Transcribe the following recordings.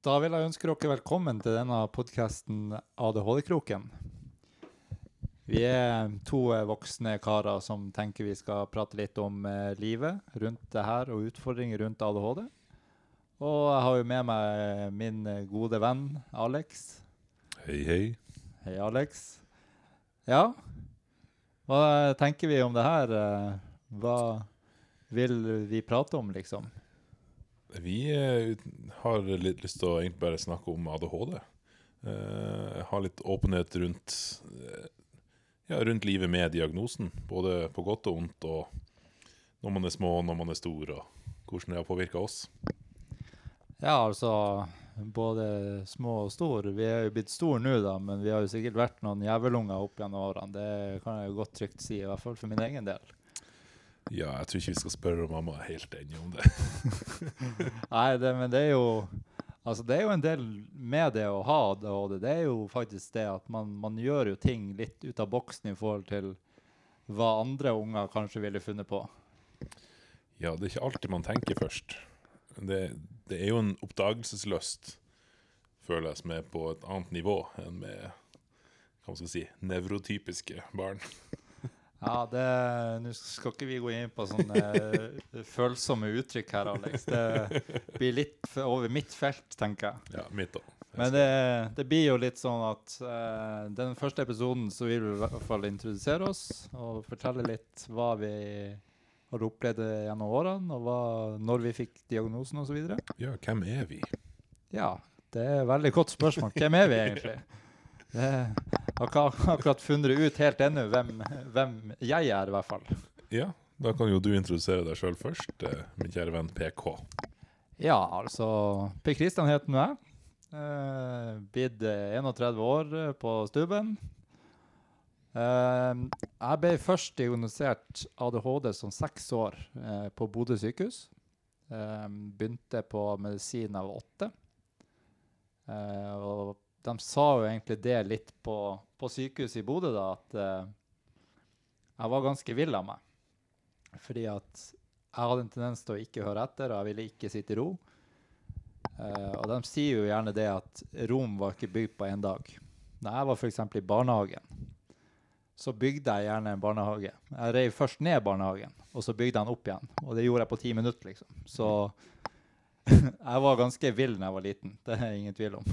Da vil jeg ønske dere velkommen til denne podkasten ADHD-kroken. Vi er to voksne karer som tenker vi skal prate litt om eh, livet rundt det her og utfordringer rundt ADHD. Og jeg har jo med meg min gode venn Alex. Hei, hei. Hei, Alex. Ja, hva tenker vi om det her? eh? Hva vil vi prate om, liksom? Vi eh, har litt lyst til å egentlig bare snakke om ADHD. Uh, ha litt åpenhet rundt, uh, ja, rundt livet med diagnosen. Både på godt og vondt, og når man er små, og når man er stor, og hvordan det har påvirka oss. Ja, altså både små og store. Vi er jo blitt store nå, da, men vi har jo sikkert vært noen jævelunger opp gjennom årene. Det kan jeg jo godt trygt si, i hvert fall for min egen del. Ja, jeg tror ikke vi skal spørre mamma helt ennå om det. Nei, det, men det er jo Altså, det er jo en del med det å ha ADHD. Det er jo faktisk det at man, man gjør jo ting litt ut av boksen i forhold til hva andre unger kanskje ville funnet på. Ja, det er ikke alltid man tenker først. Det, det er jo en oppdagelsesløst, føler jeg, som er på et annet nivå enn med hva man skal si, nevrotypiske barn. Ja, det Nå skal ikke vi gå inn på sånne eh, følsomme uttrykk her, Alex. Det blir litt over mitt felt, tenker jeg. Ja, mitt også. Men det, det blir jo litt sånn at uh, den første episoden så vil vi i hvert fall introdusere oss og fortelle litt hva vi har opplevd gjennom årene, og hva, når vi fikk diagnosen osv. Ja, hvem er vi? Ja, det er et veldig godt spørsmål. Hvem er vi egentlig? Det har ikke ak- akkurat funnet ut helt ennå hvem, hvem jeg er, i hvert fall. Ja, da kan jo du introdusere deg sjøl først, eh, min kjære venn PK. Ja, altså Per Kristian heter nå jeg. Eh, blitt eh, 31 år eh, på stubben. Jeg ble først diagnosert ADHD som seks år på Bodø sykehus. Eh, begynte på medisin av åtte. Og de sa jo egentlig det litt på, på sykehuset i Bodø, da, at eh, jeg var ganske vill av meg. Fordi at jeg hadde en tendens til å ikke høre etter, og jeg ville ikke sitte i ro. Eh, og de sier jo gjerne det at Rom var ikke bygd på én dag. Da jeg var f.eks. i barnehagen, så bygde jeg gjerne en barnehage. Jeg reiv først ned barnehagen, og så bygde jeg den opp igjen. Og det gjorde jeg på ti minutter, liksom. Så jeg var ganske vill da jeg var liten. Det er ingen tvil om.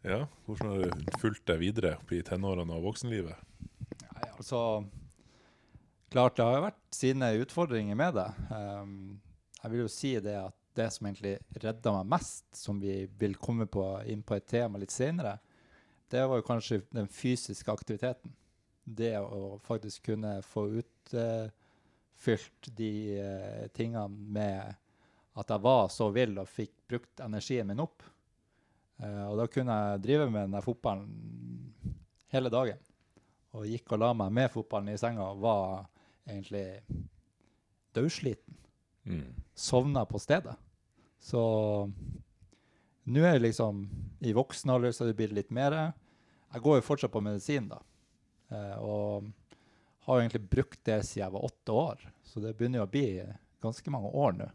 Ja, hvordan har du fulgt deg videre opp i tenårene og voksenlivet? Nei, altså Klart det har vært sine utfordringer med det. Um, jeg vil jo si det at det som egentlig redda meg mest, som vi vil komme på, inn på et tema litt senere, det var jo kanskje den fysiske aktiviteten. Det å faktisk kunne få utfylt de uh, tingene med at jeg var så vill og fikk brukt energien min opp. Eh, og da kunne jeg drive med den fotballen hele dagen. Og gikk og la meg med fotballen i senga og var egentlig dødsliten. Mm. Sovna på stedet. Så nå er jeg liksom i voksen alder, så det blir litt mer. Jeg går jo fortsatt på medisin, da. Eh, og har jo egentlig brukt det siden jeg var åtte år. Så det begynner jo å bli ganske mange år nå.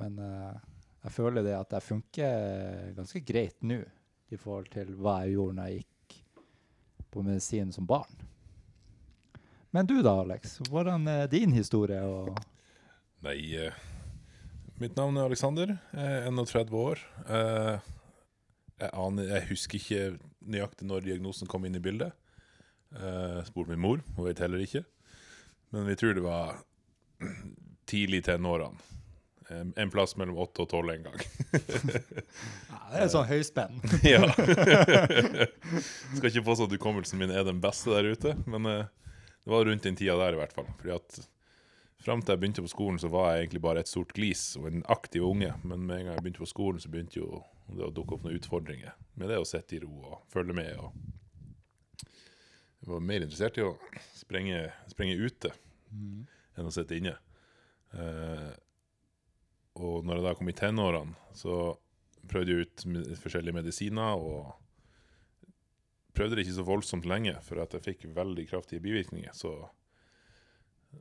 Men eh, jeg føler det at jeg funker ganske greit nå i forhold til hva jeg gjorde når jeg gikk på medisin som barn. Men du da, Alex. Hvordan er din historie? Nei, eh, mitt navn er Alexander. Jeg er 31 år. Eh, jeg, aner, jeg husker ikke nøyaktig når diagnosen kom inn i bildet. Uh, spurte min mor, hun vet heller ikke. Men vi tror det var tidlig i tenårene. En plass mellom 8 og 12 en gang. ja, det er sånn høyspenn. ja. Skal ikke påstå at hukommelsen min er den beste der ute, men eh, det var rundt den tida der i hvert fall. Fordi at Fram til jeg begynte på skolen, så var jeg egentlig bare et stort glis og en aktiv unge. Men med en gang jeg begynte på skolen, så begynte jo det å dukke opp noen utfordringer med det å sitte i ro og følge med. og Jeg var mer interessert i å sprenge, sprenge ute Mm. enn å sitte inne. Eh, og når jeg da kom i tenårene, så prøvde jeg ut forskjellige medisiner. og prøvde det ikke så voldsomt lenge, for at jeg fikk veldig kraftige bivirkninger. Så,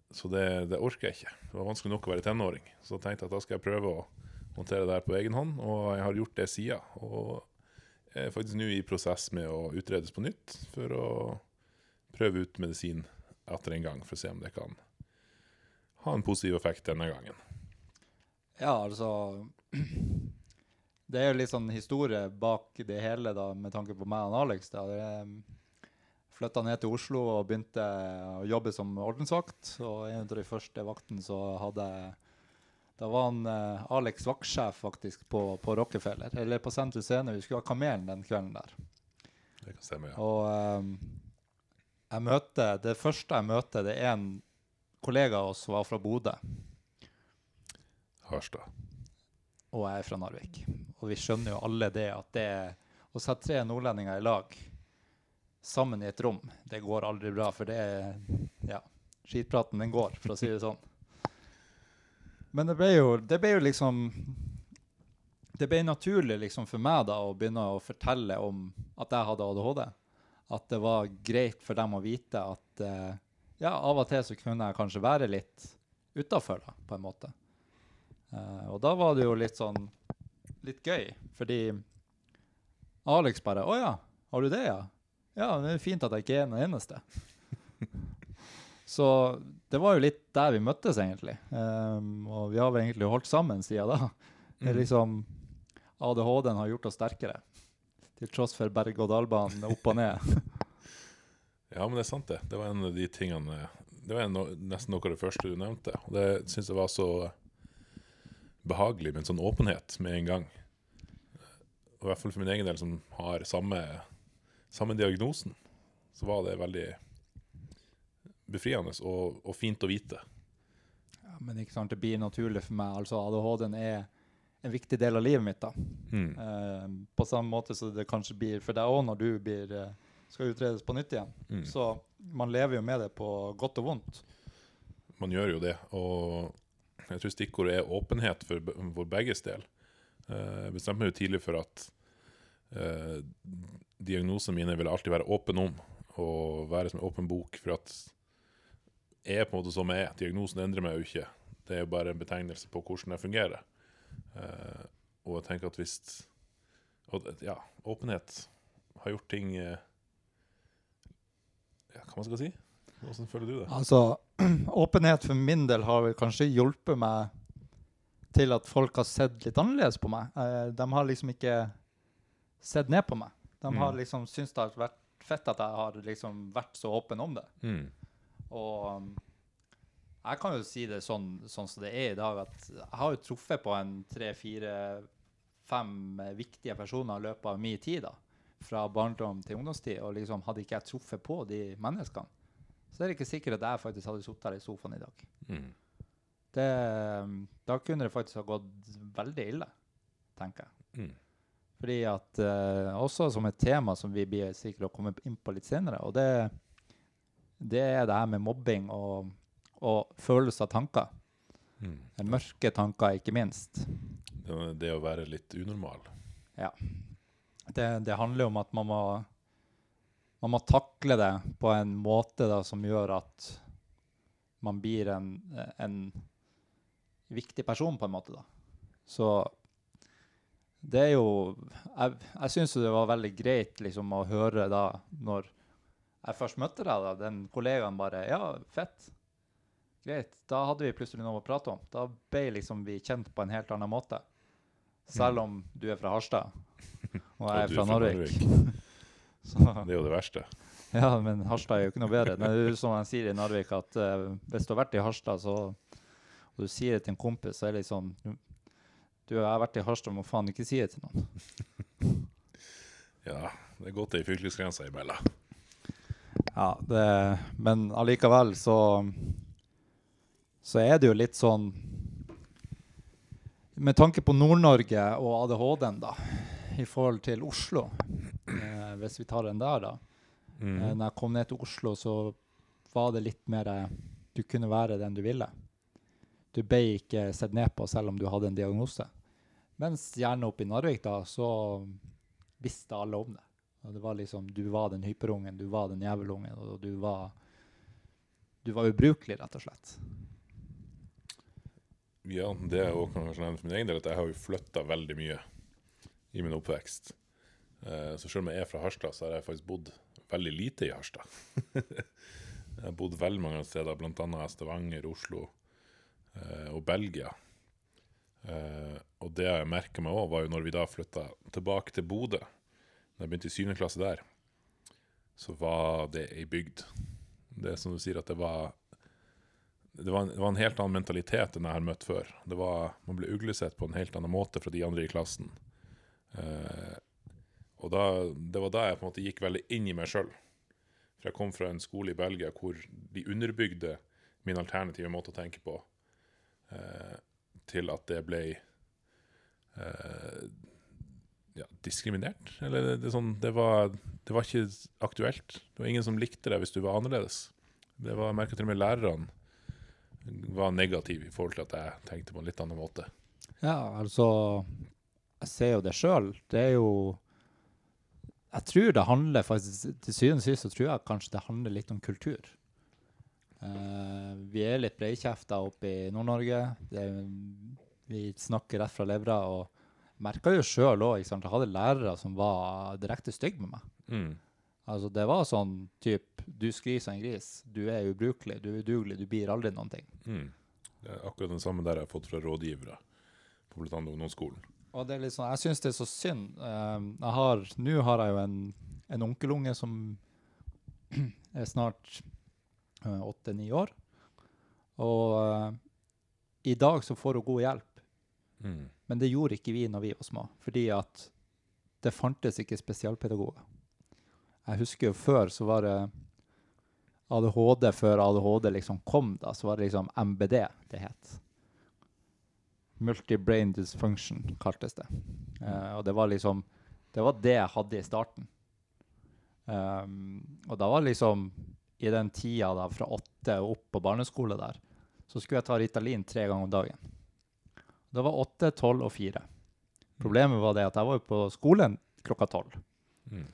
så det, det orker jeg ikke. Det var vanskelig nok å være tenåring. Så jeg tenkte at da skal jeg prøve å, håndtere det her på egen hånd, og jeg har gjort det sida. Og jeg er faktisk nå i prosess med å utredes på nytt for å prøve ut medisin etter en gang, for å se om det kan ha en positiv effekt denne gangen. Ja, altså Det er jo litt sånn historie bak det hele, da, med tanke på meg og Alex. da. Jeg flytta ned til Oslo og begynte å jobbe som ordensvakt. Og en av de første vaktene så hadde jeg Da var han eh, Alex vaktsjef faktisk på, på Rockefeller, eller på Sentrum Scene. Vi skulle ha Kamelen den kvelden der. Det kan stemme, ja. Og eh, jeg møter, det første jeg møter, det er en kollega av oss som var fra Bodø. Harstad. og jeg er fra Narvik. Og vi skjønner jo alle det at det å sette tre nordlendinger i lag sammen i et rom, det går aldri bra. For det er Ja, skitpraten den går, for å si det sånn. Men det ble jo, det ble jo liksom Det ble naturlig liksom for meg da å begynne å fortelle om at jeg hadde ADHD. At det var greit for dem å vite at eh, ja, av og til så kunne jeg kanskje være litt utafor, på en måte. Eh, og da var det jo litt sånn litt gøy, fordi Alex bare 'Å ja, har du det, ja?' Ja, det er fint at jeg ikke er den eneste. Så det var jo litt der vi møttes, egentlig. Um, og vi har vel egentlig holdt sammen siden da. Det er Mm. liksom ADHD-en har gjort oss sterkere. Til tross for berg-og-dal-banen opp og ned. Ja, men det er sant, det. Det var en av de tingene Det var en, nesten noe av det første du nevnte. Og det syns jeg var så behagelig med en sånn åpenhet med en gang. Og I hvert fall for min egen del, som har samme, samme diagnosen, så var det veldig befriende og, og fint å vite. Ja, men ikke sant, det blir naturlig for meg. Altså ADHD-en er en viktig del av livet mitt. da. Mm. Uh, på samme måte som det kanskje blir for deg òg når du blir, eh, skal utredes på nytt igjen. Mm. Så man lever jo med det på godt og vondt. Man gjør jo det. Og jeg tror stikkordet er åpenhet for, for begges del. Eh, Jeg bestemte meg jo tidlig for at eh, diagnosene mine vil alltid være åpen om, og være som en åpen bok. For at jeg er på en måte som jeg er. Diagnosen endrer meg jo ikke. Det er jo bare en betegnelse på hvordan jeg fungerer. Eh, og jeg tenker at hvis og, Ja, åpenhet har gjort ting eh, Ja, hva man skal si? Hvordan føler du det? Altså, åpenhet for min del har vel kanskje hjulpet meg til at folk har sett litt annerledes på meg. Eh, de har liksom ikke sett ned på meg. De Mm. har liksom syntes det har vært fett at jeg har liksom vært så åpen om det. Mm. Og um, jeg kan jo si det sånn, sånn som det er i dag, at jeg har jo truffet på en tre, fire, fem eh, viktige personer i løpet av min tid, da. Fra barndom til ungdomstid. Og liksom hadde ikke jeg truffet på de menneskene, så er det ikke sikkert at jeg faktisk hadde sittet her i sofaen i dag. Mm. Det, um, da kunne det faktisk ha gått veldig ille, tenker jeg. Mm. Fordi at uh, Også som et tema som vi blir sikre å komme inn på litt senere. Og det, det er det her med mobbing og, og følelse av tanker. Mm. Mørke tanker, ikke minst. Det, det å være litt unormal. Det, det handler om at man må, man må takle det på en måte da, som gjør at man blir en, en viktig person, på en måte. da. Så det er jo Jeg, jeg syns det var veldig greit liksom, å høre da, når jeg først møtte deg, da, den kollegaen bare Ja, fett. Greit. Da hadde vi plutselig noe å prate om. Da ble liksom vi kjent på en helt annen måte. Selv om du er fra Harstad, og jeg er fra Narvik. Så, Det er jo det verste. ja, men Harstad er jo ikke noe bedre. Det er jo som han sier i Narvik, at uh, hvis du har vært i Harstad, så, og du sier det til en kompis, så er det liksom Du, jeg har vært i Harstad, må faen ikke si det til noen. Ja, det er godt det er fylkesgrensa imellom. Ja, det, men allikevel så Så er det jo litt sånn Med tanke på Nord-Norge og ADHD-en, da, i forhold til Oslo Hvis vi tar den der, da. Eh, Mm. når jeg kom ned til Oslo, så var det litt mer eh, Du kunne være den du ville. Du ble ikke sett ned på selv om du hadde en diagnose. Mens gjerne oppe i Narvik, da, så visste alle om det. Og det var liksom, Du var den hyperungen, du var den jævelungen, og du var Du var ubrukelig, rett og slett. Ja, det er også, kanskje nevnt for min egen del at jeg har jo flytta veldig mye i min oppvekst. Eh, så selv om jeg er fra Harstad, så har jeg faktisk bodd veldig lite i Harstad. jeg har bodd veldig mange steder, bl.a. Stavanger, Oslo eh, og Belgia. Eh, og det jeg merka meg òg, var jo når vi da flytta tilbake til Bodø, da jeg begynte i syvende klasse der, så var det ei bygd. Det er som du sier, at det var det var, en, det var, en, helt annen mentalitet enn jeg har møtt før. Var, man ble uglesett på en helt annen måte fra de andre i klassen. Eh, og da, det var da jeg på en måte gikk veldig inn i meg sjøl. For jeg kom fra en skole i Belgia hvor de underbygde min alternative måte å tenke på, eh, til at det ble eh, ja, diskriminert. Eller det, sånn, det, var, det, var, ikke aktuelt. Det var ingen som likte deg hvis du var annerledes. Det var, jeg merka til og med lærerne var negativ i forhold til at jeg tenkte på en litt annen måte. Ja, altså Jeg ser jo det sjøl. Det er jo Jeg tror det handler faktisk Til syvende og sist så tror jeg kanskje det handler litt om kultur. Uh, vi er litt breikjefta oppe i Nord-Norge. Vi snakker rett fra levra. og merka jo sjøl òg. Jeg hadde lærere som var direkte stygge med meg. Mm. Altså, det var sånn typ Du skriser en gris. Du er ubrukelig, du er udugelig, du blir aldri noen ting. Mm. Det er akkurat den samme der jeg har fått fra rådgivere på bl.a. ungdomsskolen. Og det er litt sånn, Jeg syns det er så synd. Uh, jeg har, Nå har jeg jo en, en onkelunge som er snart eh, åtte-ni år. Og uh, i dag så får hun god hjelp. Mm. Men det gjorde ikke vi når vi var små, fordi at det fantes ikke spesialpedagoger. Jeg husker jo før så var det ADHD før ADHD liksom kom, da, så var det liksom MBD det het. Multi-brain dysfunction kaltes det. Uh, og det var liksom Det var det jeg hadde i starten. Um, og da var liksom I den tida da, fra åtte og opp på barneskole der, så skulle jeg ta Ritalin tre ganger om dagen. Det var åtte, tolv og fire. Problemet var det at jeg var på skolen klokka tolv. Mm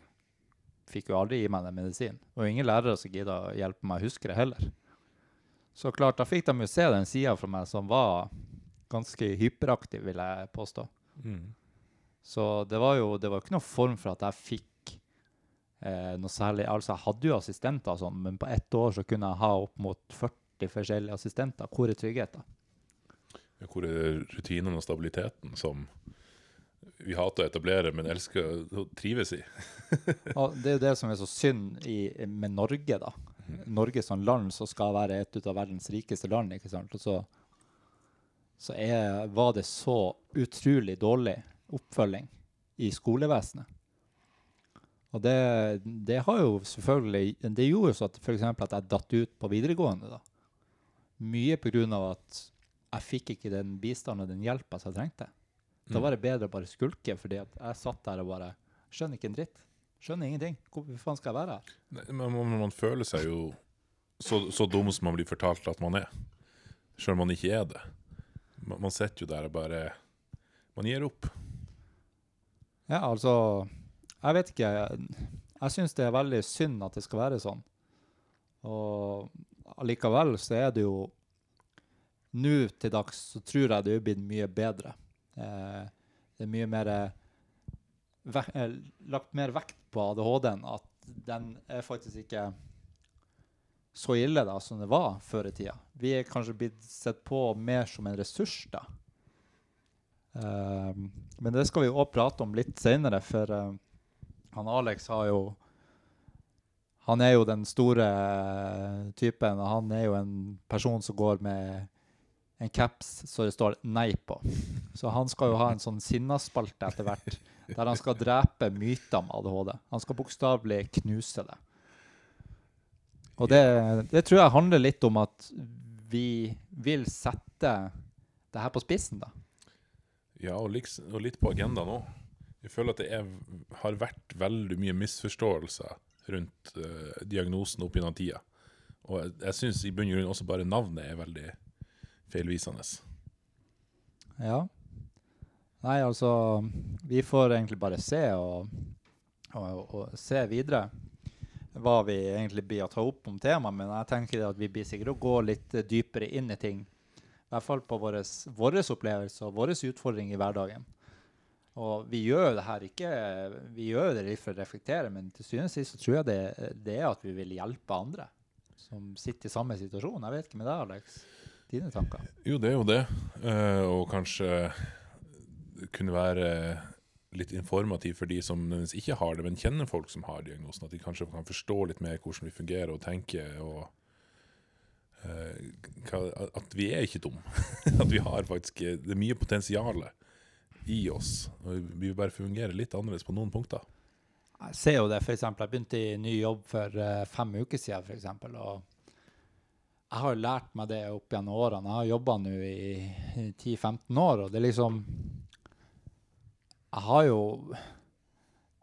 fikk jo aldri gi meg den medisinen. Og ingen lærere som gidda å hjelpe meg å huske det heller. Så klart, da fikk de jo se den sida fra meg som var ganske hyperaktiv, vil jeg påstå. Mm. Så det var jo det var ikke noen form for at jeg fikk eh, noe særlig Altså, jeg hadde jo assistenter og sånn, men på ett år så kunne jeg ha opp mot 40 forskjellige assistenter. Hvor er tryggheten? Ja, hvor er rutinen og stabiliteten som vi hater å etablere, men elsker å trives i. det er jo det som er så synd i, med Norge, da. Mm. Norge som land som skal være et av verdens rikeste land. ikke sant? Og så, så er, var det så utrolig dårlig oppfølging i skolevesenet. Og det, det har jo selvfølgelig Det gjorde jo at f.eks. at jeg datt ut på videregående. da. Mye pga. at jeg fikk ikke den bistanden og den hjelpa som jeg trengte. Da mm. var det bedre å bare skulke, fordi at jeg satt der og bare Skjønner ikke en dritt. Skjønner ingenting. Hvorfor faen skal jeg være her? Men man, man føler seg jo så, så, dum som man blir fortalt at man er. Sjøl om man ikke er det. Man, man sitter jo der og bare Man gir opp. Ja, altså Jeg vet ikke. Jeg, jeg syns det er veldig synd at det skal være sånn. Og allikevel så er det jo Nå til dags så tror jeg det er blitt mye bedre. Eh, det er mye mer eh, lagt mer vekt på ADHD-en. At den er faktisk ikke så ille da som det var før i tida. Vi er kanskje blitt sett på mer som en ressurs da. Uh, men det skal vi òg prate om litt seinere, for uh, han Alex har jo Han er jo den store uh, typen. Han er jo en person som går med en caps så det står 'nei' på. Så han skal jo ha en sånn sinnaspalte etter hvert, der han skal drepe myter om ADHD. Han skal bokstavelig knuse det. Og det, det, tror jeg handler litt om at vi vil sette det her på spissen, da. Ja, og, liksom, og litt på agendaen òg. Jeg føler at det er, har vært veldig mye misforståelser rundt uh, diagnosen opp gjennom tida. Og jeg, jeg syns i bunn og grunn også bare navnet er veldig feilvisende. Ja. Nei, altså Vi får egentlig bare se og, og, og, se videre hva vi egentlig blir å ta opp om temaet. Men jeg tenker at vi blir sikkert å gå litt dypere inn i ting I hvert fall på vår opplevelse og vår utfordring i hverdagen. Og vi gjør det her ikke Vi gjør det litt for å reflektere, men til syvende og sist så tror jeg det, det, er at vi vil hjelpe andre som sitter i samme situasjon. Jeg vet ikke med deg, Alex. Dine tanker? Jo, det er jo det. Uh, og kanskje kunne være litt informativ for de som ikke har det, men kjenner folk som har diagnosen. At de kanskje kan forstå litt mer hvordan vi fungerer og tenker. og uh, At vi er ikke dumme. at vi har faktisk Det er mye potensial i oss. og Vi bare fungere litt annerledes på noen punkter. Jeg ser jo det, f.eks. Jeg begynte i ny jobb for uh, fem uker siden. For eksempel, og jeg har lært meg det opp gjennom årene. Jeg har jobba nå i 10-15 år, og det er liksom Jeg har jo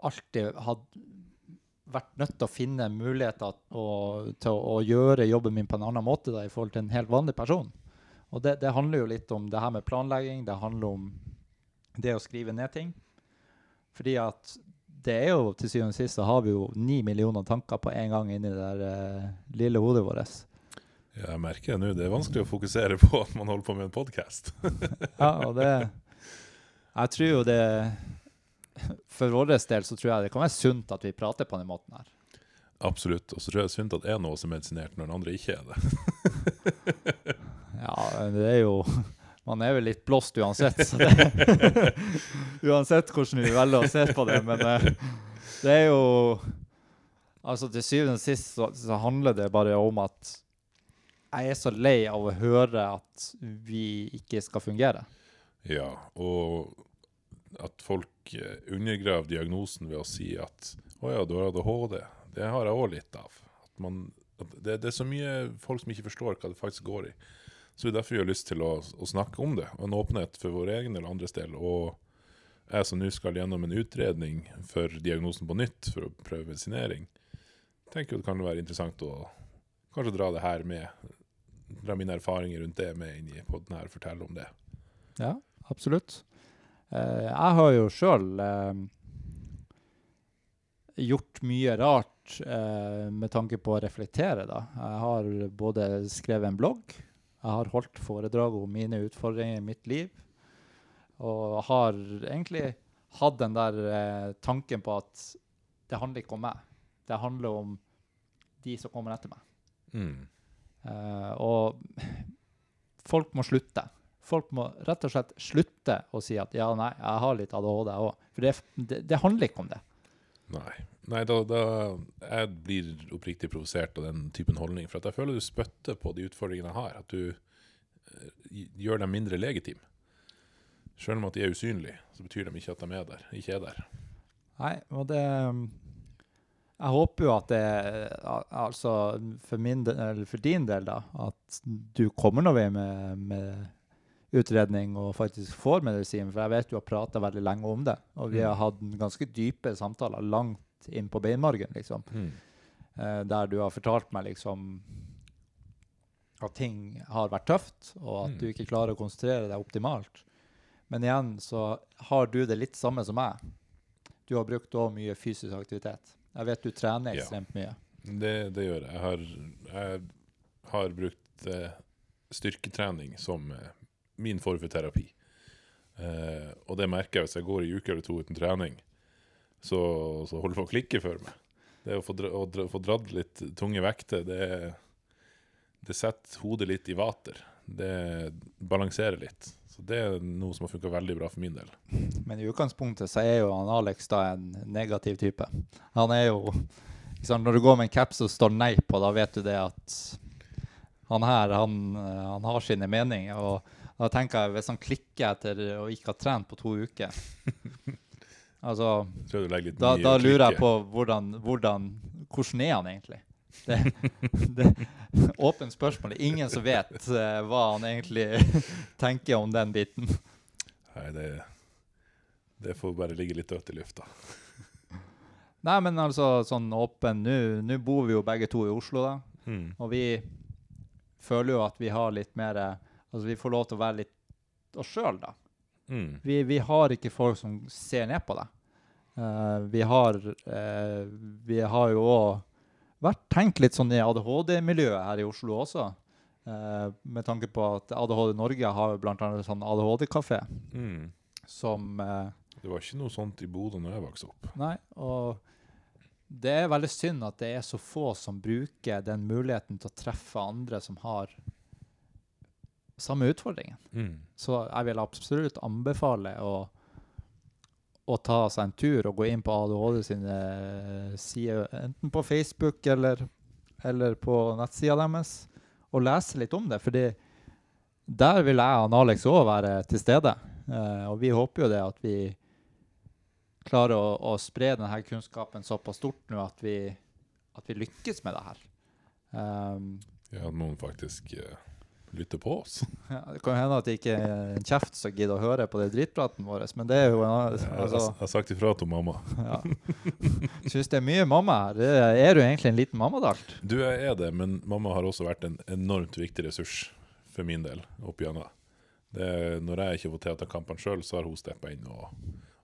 alltid hatt vært nødt til å finne muligheter å, til å, å, gjøre jobben min på en annen måte da, i forhold til en helt vanlig person. Og det, det handler jo litt om det her med planlegging. Det handler om det å skrive ned ting. Fordi at det er jo til syvende og sist så har vi jo ni millioner tanker på en gang inni det der uh, lille hodet vårt. Ja, jeg merker det nå. Det er vanskelig å fokusere på at man holder på med en podkast. ja, og det Jeg tror jo det For vår del så tror jeg det kan være sunt at vi prater på den måten her. Absolutt. Og så tror jeg det er sunt at én av oss er medisinert når den andre ikke er det. ja, det er jo man er vel litt blåst uansett. Det, uansett hvordan vi velger å se på det. Men uh, det er jo Altså Til syvende og sist så, så, handler det bare om at jeg er så lei av å høre at vi ikke skal fungere. Ja, og at folk eh, undergraver diagnosen ved å si at 'Å ja, du har ADHD'. Det har jeg òg litt av. At man, at det, det, er så mye folk som ikke forstår hva det faktisk går i. Så det er derfor vi har lyst til å, å snakke om det. En åpenhet for vår egen eller andres del. Og jeg som nå skal gjennom en utredning for diagnosen på nytt for å prøve medisinering, tenker det kan være interessant å kanskje dra det her med. Dra mine erfaringer rundt det med inn i poden her og fortelle om det. Ja, absolutt. Eh, jeg har jo sjøl eh, gjort mye rart eh, med tanke på å reflektere. da. Jeg har både skrevet en blogg jeg har holdt foredrag om mine utfordringer i mitt liv. Og har egentlig hatt den der tanken på at det handler ikke om meg. Det handler om de som kommer etter meg. Mm. Uh, og folk må slutte. Folk må rett og slett slutte å si at ja, nei, jeg har litt ADHD, jeg òg. For det, det, det, handler ikke om det. Nei. Nei, da, da Jeg blir oppriktig provosert av den typen holdning. For jeg føler du spytter på de utfordringene jeg har. At du uh, gjør dem mindre legitime. Selv om at de er usynlige, så betyr de ikke at de er der. Ikke er der. Nei, og det Jeg håper jo at det Altså, for, min, for din del, da, at du kommer noen vei med, med utredning og faktisk får medisin. For jeg vet du har prata veldig lenge om det. Og vi mm. har hatt ganske dype samtaler langt inn på beinmargen, liksom. Mm. Eh, der du har fortalt meg liksom at ting har vært tøft, og at mm. du ikke klarer å konsentrere deg optimalt. Men igjen så har du det litt samme som meg. Du har brukt òg mye fysisk aktivitet. Jeg vet du trener ekstremt mye. Det, det, gjør jeg. Jeg har, jeg har brukt eh, styrketrening som eh, min form for terapi. Eh, og det merker jeg hvis jeg går i uke eller to uten trening så, så holder å klikke for meg. Det å få, dra, å dra, få dratt litt tunge vekter, det, det setter hodet litt i vater. Det balanserer litt. Så det er noe som har funka veldig bra for min del. Men i utgangspunktet så er jo han Alex da en negativ type. Han er jo liksom, Når du går med en caps og står nei på, da vet du det at han her, han, han har sine meninger. Og da tenker jeg, hvis han klikker etter å ikke ha trent på to uker Altså, da, da lurer jeg på hvordan, hvordan, hvordan er han egentlig? Det, det Åpent spørsmål. Ingen som vet uh, hva han egentlig tenker om den biten. Nei, det, det får bare ligge litt dødt i lufta. Nei, men altså sånn åpen Nå bor vi jo begge to i Oslo, da. Mm. Og vi føler jo at vi har litt mer Altså vi får lov til å være litt oss sjøl, da. Mm. Vi, vi, har ikke folk som ser ned på deg. Uh, vi, har, uh, vi har jo òg vært tenkt litt sånn i ADHD-miljøet her i Oslo også. Uh, med tanke på at ADHD Norge har bl.a. annet sånn ADHD-kafé Mm. som Det var ikke noe sånt i Bodø når jeg vokste opp. Nei, og det er veldig synd at det er så få som bruker den muligheten til å treffe andre som har samme utfordringen. Mm. Så jeg vil absolutt anbefale å, å ta seg en tur og gå inn på ADHD sine sider, enten på Facebook eller, eller på nettsida deres, og lese litt om det. fordi der vil jeg og Alex òg være til stede. Eh, og vi håper jo det at vi klarer å, å spre denne kunnskapen såpass stort nå at vi, at vi lykkes med det her. Um, Ja, at noen faktisk eh, lytter på oss. ja, det kan hende at det ikke er en kjeft som gidder å høre på det drittpraten vår, men det er jo en annen altså, jeg har sagt ifra til mamma. ja. Syns det er mye mamma her. Er, du egentlig en liten mammadalt? Du, jeg er det, men mamma har også vært en enormt viktig ressurs for min del opp gjennom. Det, når jeg ikke får til å ta kampene sjøl, så har hun steppa inn og,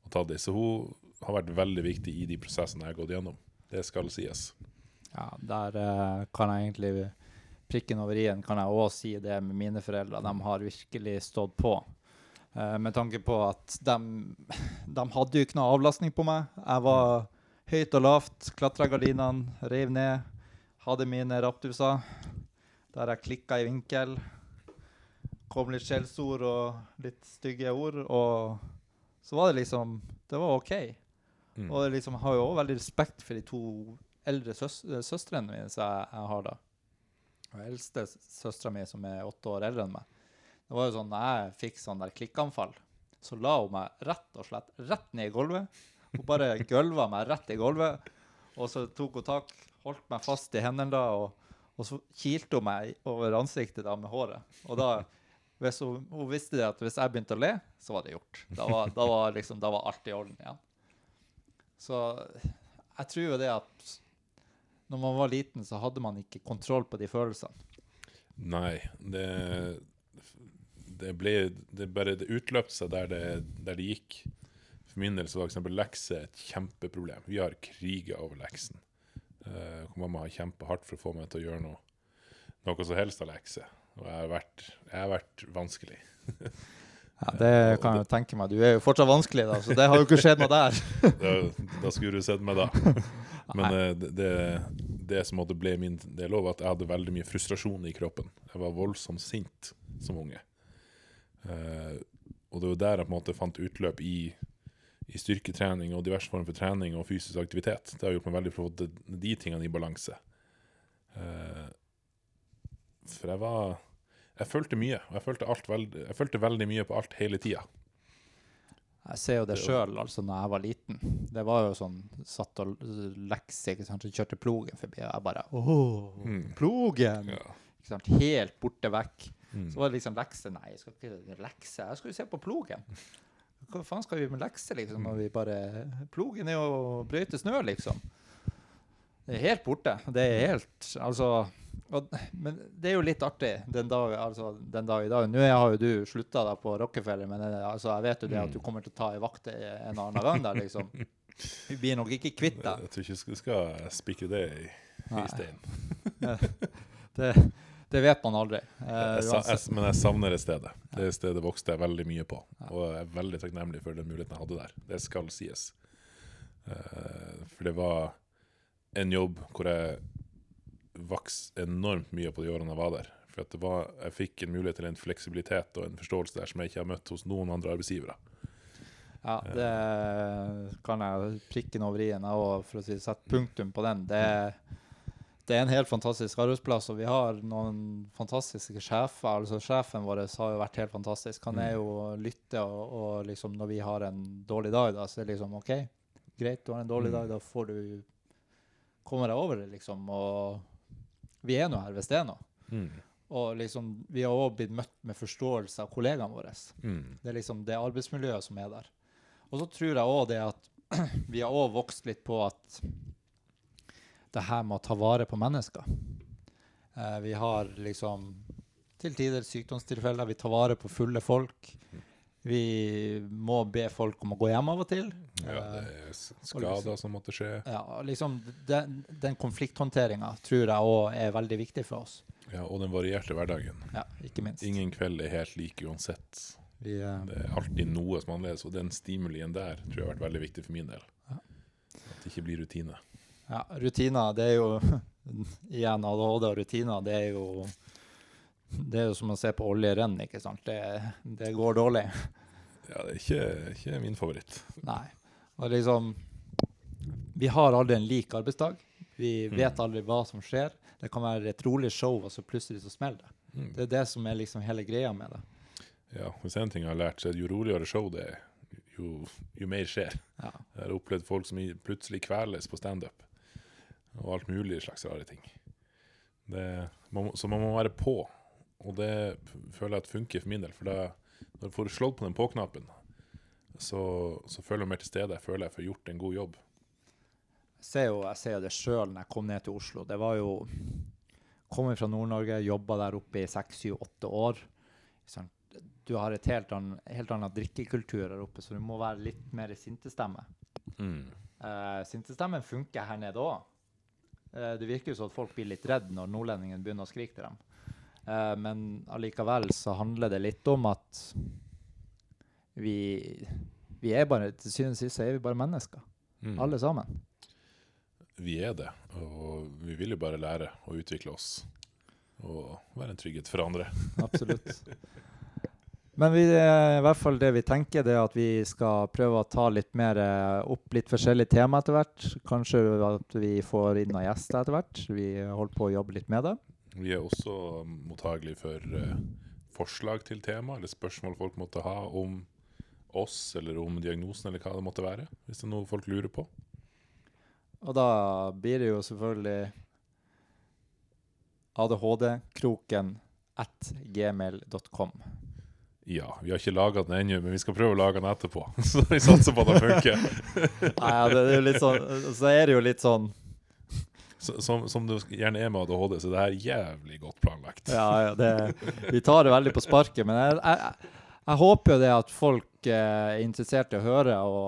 og tatt det. Så hun har vært veldig viktig i de prosessene jeg har gått gjennom. Det skal sies. Ja, der uh, kan jeg egentlig prikken over i-en kan jeg òg si det med mine foreldre. De har virkelig stått på. Uh, med tanke på at de, de hadde jo ikke noe avlastning på meg. Jeg var høyt og lavt, klatra gardinene, reiv ned. Hadde mine raptuser der jeg klikka i vinkel. Kom litt skjellsord og litt stygge ord. Og så var det liksom Det var OK. Mm. Og jeg liksom har jo også veldig respekt for de to eldre søs søstrene mine som jeg, jeg har da. Og eldste søstera mi, som er åtte år eldre enn meg. Det var jo sånn, når jeg fikk sånn der klikkanfall, så la hun meg rett og slett rett ned i gulvet. Hun bare gølva meg rett i gulvet, og så tok hun tak, holdt meg fast i hendene da, og, og så kilte hun meg over ansiktet da med håret. Og da, hvis hun, hun visste det at hvis jeg begynte å le, så var det gjort. Da var, da var, liksom, da var alt i orden igjen. Så jeg tror jo det at når man var liten, så hadde man ikke kontroll på de følelsene. Nei, det Det ble det bare Det utløpte seg der det, der det gikk. For min del så var f.eks. lekser et kjempeproblem. Vi har kriga over leksen. Uh, mamma har kjempa hardt for å få meg til å gjøre noe, noe som helst av lekser. Og jeg har vært, jeg har vært vanskelig. Ja, Det kan jeg jo tenke meg. Du er jo fortsatt vanskelig, da, så det har jo ikke skjedd noe der. Da, da skulle du sett meg da. Men eh, det, det, det som måtte ble min del òg, var at jeg hadde veldig mye frustrasjon i kroppen. Jeg var voldsomt sint som unge. Uh, og det var der jeg på en måte fant utløp i, i styrketrening og diverse former for trening og fysisk aktivitet. Det har gjort meg veldig for å få de, tingene i balanse. Uh, for jeg var Jeg følte mye. Og jeg følte, veld, jeg følte veldig mye på alt hele tida. Jeg ser jo det sjøl, altså, når jeg var liten. Det var jo sånn Satt og lekse, ikke sant, så kjørte plogen forbi, og jeg bare Åh, Mm. plogen! Ja. Ikke sant, helt borte vekk. Mm. Så var det liksom lekse. Nei, jeg skal ikke lekse. Jeg skal jo se på plogen. Hva faen skal vi med lekse, liksom, når vi bare Plogen er jo å brøyte snø, liksom. Det er helt borte. Det er helt Altså Men det er jo litt artig den dag, altså, den dag i dag. Nå har jo du slutta på Rockefeller, men det, altså, jeg vet jo det at du kommer til å ta ei vakt en annen gang der, liksom. Vi blir nok ikke kvitt deg. Jeg tror ikke du skal spikre det i, i stein. Det, det vet man aldri. Eh, Jeg, jeg, men jeg savner det stedet. Det stedet vokste jeg veldig mye på. Og jeg er veldig takknemlig for den muligheten jeg hadde der. Det skal sies. Eh, for det var en jobb hvor jeg vokste enormt mye på de årene jeg var der. For var, jeg fikk en mulighet til en fleksibilitet og en forståelse der som jeg ikke har møtt hos noen andre arbeidsgivere. Ja, det kan jeg prikke den over i-en, òg, for å si, sette punktum på den. Det, det er en helt fantastisk arbeidsplass, og vi har noen fantastiske sjefer. altså Sjefen vår har jo vært helt fantastisk. Han er jo lytte, og, og liksom når vi har en dårlig dag, da, så er det liksom OK, greit, du har en dårlig Mm. dag, da får du komme deg over det, liksom. Og vi er nå her hvis det er noe. Og liksom, vi har òg blitt møtt med forståelse av kollegaene våre. Mm. Det er liksom det arbeidsmiljøet som er der. Og så tror jeg òg det at vi har òg vokst litt på at det her med å ta vare på mennesker. Eh, vi har liksom til tider sykdomstilfeller. Vi tar vare på fulle folk. Vi må be folk om å gå hjem av og til. Ja, det er skader skader som måtte skje. Ja, liksom Den, den konflikthåndteringa tror jeg òg er veldig viktig for oss. Ja, og den varierte hverdagen. Ja, ikke minst. Ingen kveld er helt lik uansett. Vi, uh, Det er alltid noe som er annerledes, og den stimulien der tror jeg har vært veldig viktig for min del. Ja. At det ikke blir rutine. ja, rutiner, det er jo Igjen, ADHD og rutiner, det er jo Det er jo som å se på oljerenn, ikke sant. Det, det går dårlig. Ja, det er ikke, ikke min favoritt. Nei. Og liksom Vi har aldri en lik arbeidsdag. Vi Mm. vet aldri hva som skjer. Det kan være et rolig show, og så plutselig så smeller det. Mm. Det er det som er liksom hele greia med det. Ja, hvis en ting jeg har lært, så er det jo roligere show det er, jo, jo mer skjer. Ja. Jeg har opplevd folk som plutselig kveles på standup, og alt mulig slags rare ting. Det, man, så man må være på, og det føler jeg at funker for min del. For det, når jeg får slått på den på-knappen, så, så føler jeg meg mer til stede. Jeg føler jeg får gjort en god jobb. Jeg ser jo, jeg ser jo det sjøl når jeg kom ned til Oslo. Det var jo Kommer fra Nord-Norge, jobba der oppe i seks, syv, åtte år. Sånn, Du har et helt annet, helt annen drikkekultur her oppe, så du må være litt mer sintestemme. Mm. Uh, sintestemmen funker her nede òg. det virker jo som at folk blir litt redd når nordlendingen begynner å skrike til dem. Eh, men allikevel så handler det litt om at vi, vi er bare Til syvende og sist er vi bare mennesker, Mm. alle sammen. Vi er det, og vi vil jo bare lære og utvikle oss. Og være en trygghet for andre. Absolutt. Men vi, eh, i hvert fall det vi tenker, det er at vi skal prøve å ta litt mer eh, opp litt forskjellige tema etter hvert. Kanskje at vi får inn noen gjester etter hvert. Vi holder på å jobbe litt med det. Vi er også mottagelige for eh, forslag til tema, eller spørsmål folk måtte ha om oss, eller om diagnosen, eller hva det måtte være. Hvis det er noe folk lurer på. Og da blir det jo selvfølgelig adhdkroken at gmail.com. Ja, vi har ikke laga den ennå, men vi skal prøve å lage den etterpå. Så vi satser på at den funker. Nei, ja, det er jo litt sånn, så er det jo litt sånn Så, som, som du gjerne er med ADHD, så det er jævlig godt planlagt. Ja, ja, det, vi tar det veldig på sparket. Men jeg, jeg, jeg håper jo det at folk eh, er interessert i å høre og,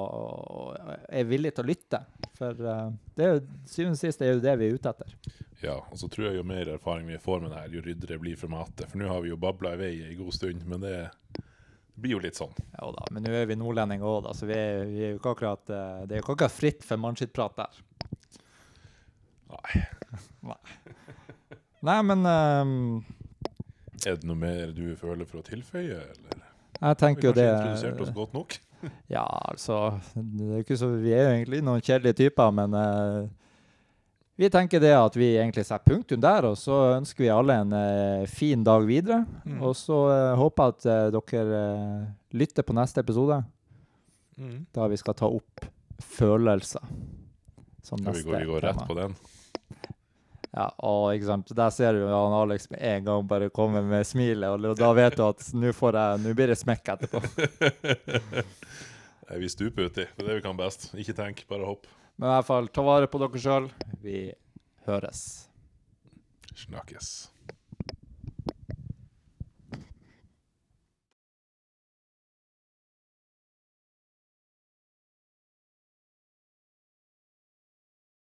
og er villige til å lytte. For eh, det er jo, syvende og sist er jo det vi er ute etter. Ja, og så tror jeg jo mer erfaring vi får med det her, jo ryddere blir formatet. For nå har vi jo babla i vei en god stund, men det, det blir jo litt sånn. Ja da, men nå er vi nordlendinger òg, da, så vi er, vi er jo ikke akkurat eh, Det er jo ikke akkurat fritt for mannskittprat der. Nei. Nei. Nei, men um, Er det noe mer du føler for å tilføye, eller? jeg Har vi tenker kanskje det introdusert oss godt nok? Ja, altså det er ikke så, Vi er jo egentlig noen kjedelige typer, men uh, vi tenker det at vi egentlig setter punktum der, og så ønsker vi alle en uh, fin dag videre. Mm. Og så uh, håper jeg at uh, dere lytter på neste episode, Mm. da vi skal ta opp følelser. Som Ja, vi, går, vi går rett på den. Ja, og ikke sant? Der ser du han Alex med en gang bare komme med smilet, og da vet du at nå blir det smekk etterpå. Nei, vi stuper uti. Det er det vi kan best. Ikke tenk, bare hopp. Men i hvert fall, ta vare på dere sjøl. Vi høres. Snakkes.